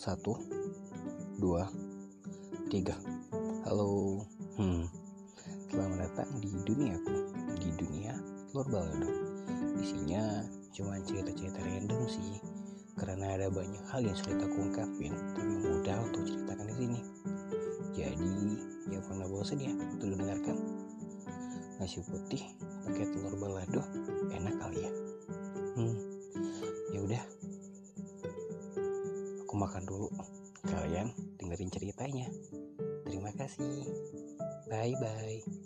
Satu, dua, tiga. Halo, hmm. Selamat datang di duniaku, di dunia telur balado. Isinya cuma cerita-cerita random sih, karena ada banyak hal yang sulit aku ungkapin, tapi mudah untuk ceritakan di sini. Jadi, ya pernah bosan ya untuk dengarkan? Nasi putih pakai telur balado makan dulu. Kalian dengerin ceritanya. Terima kasih. Bye bye.